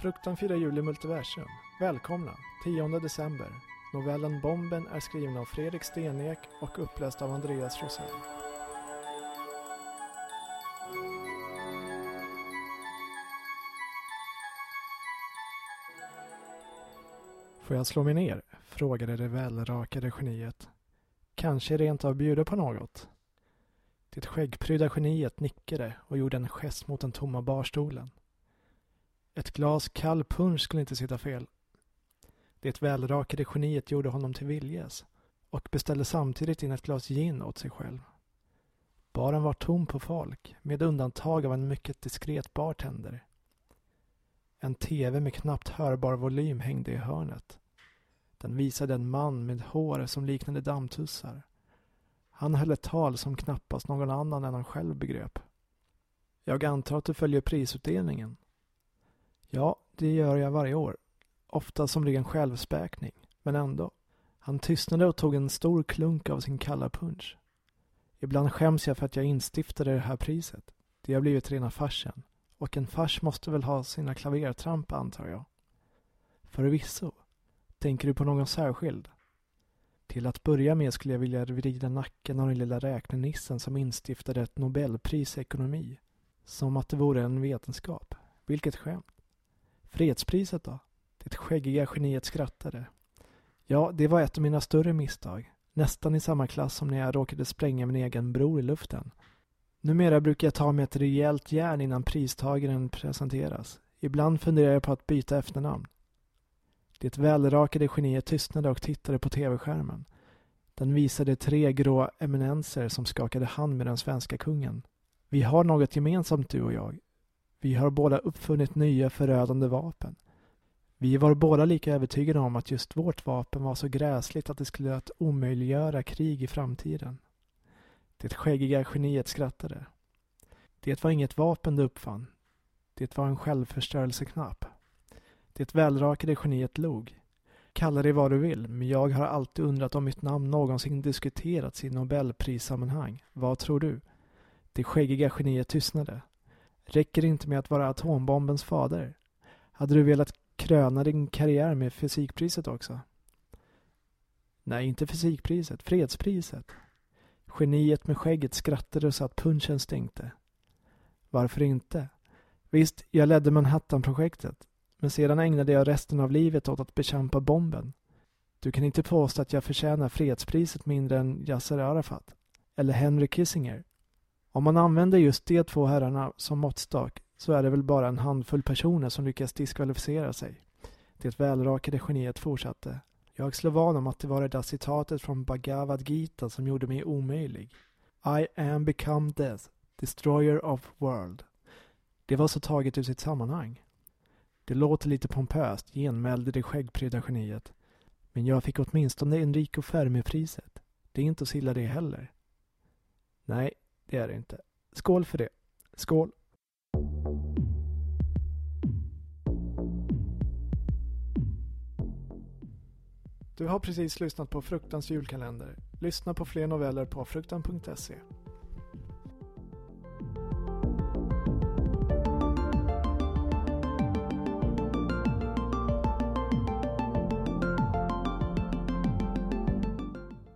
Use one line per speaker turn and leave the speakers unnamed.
Fruktan firar jul i multiversum. Välkomna! 10 december. Novellen Bomben är skriven av Fredrik Stenek och uppläst av Andreas Rosell. Får jag slå mig ner? frågade det välrakade geniet. Kanske rent av bjuda på något? Det skäggprydda geniet nickade och gjorde en gest mot den tomma barstolen. Ett glas kall punsch skulle inte sitta fel. Det välrakade geniet gjorde honom till viljes och beställde samtidigt in ett glas gin åt sig själv. Baren var tom på folk, med undantag av en mycket diskret bartender. En TV med knappt hörbar volym hängde i hörnet. Den visade en man med hår som liknade dammtussar. Han höll ett tal som knappast någon annan än han själv begrep. Jag antar att du följer prisutdelningen? Ja, det gör jag varje år. Ofta som ren självspäkning, men ändå. Han tystnade och tog en stor klunk av sin kalla punch. Ibland skäms jag för att jag instiftade det här priset. Det har blivit rena farsen. Och en fars måste väl ha sina klavertramp, antar jag. Förvisso. Tänker du på någon särskild? Till att börja med skulle jag vilja vrida nacken av den lilla räknenissen som instiftade ett nobelpris i ekonomi. Som att det vore en vetenskap. Vilket skämt. Fredspriset då? Det skäggiga geniet skrattade. Ja, det var ett av mina större misstag. Nästan i samma klass som när jag råkade spränga min egen bror i luften. Numera brukar jag ta mig ett rejält järn innan pristagaren presenteras. Ibland funderar jag på att byta efternamn. Det välrakade geniet tystnade och tittade på tv-skärmen. Den visade tre grå eminenser som skakade hand med den svenska kungen. Vi har något gemensamt du och jag. Vi har båda uppfunnit nya förödande vapen. Vi var båda lika övertygade om att just vårt vapen var så gräsligt att det skulle att omöjliggöra krig i framtiden. Det skäggiga geniet skrattade. Det var inget vapen du uppfann. Det var en självförstörelseknapp. Det välrakade geniet log. Kalla det vad du vill, men jag har alltid undrat om mitt namn någonsin diskuterats i nobelprissammanhang. Vad tror du? Det skäggiga geniet tystnade. Räcker det inte med att vara atombombens fader? Hade du velat kröna din karriär med fysikpriset också? Nej, inte fysikpriset, fredspriset. Geniet med skägget skrattade så att punchen stänkte. Varför inte? Visst, jag ledde Manhattan-projektet. Men sedan ägnade jag resten av livet åt att bekämpa bomben. Du kan inte påstå att jag förtjänar fredspriset mindre än Yasser Arafat. Eller Henry Kissinger. Om man använder just de två herrarna som måttstock så är det väl bara en handfull personer som lyckas diskvalificera sig. Det välrakade geniet fortsatte. Jag slår vad om att det var det där citatet från Bhagavad Gita som gjorde mig omöjlig. I am become death, destroyer of world. Det var så taget ur sitt sammanhang. Det låter lite pompöst, genmälde det skäggprydda geniet. Men jag fick åtminstone Enrico Fermi-priset. Det är inte så illa det heller. Nej, det är det inte. Skål för det. Skål! Du har precis lyssnat på Fruktans julkalender. Lyssna på fler noveller på fruktan.se.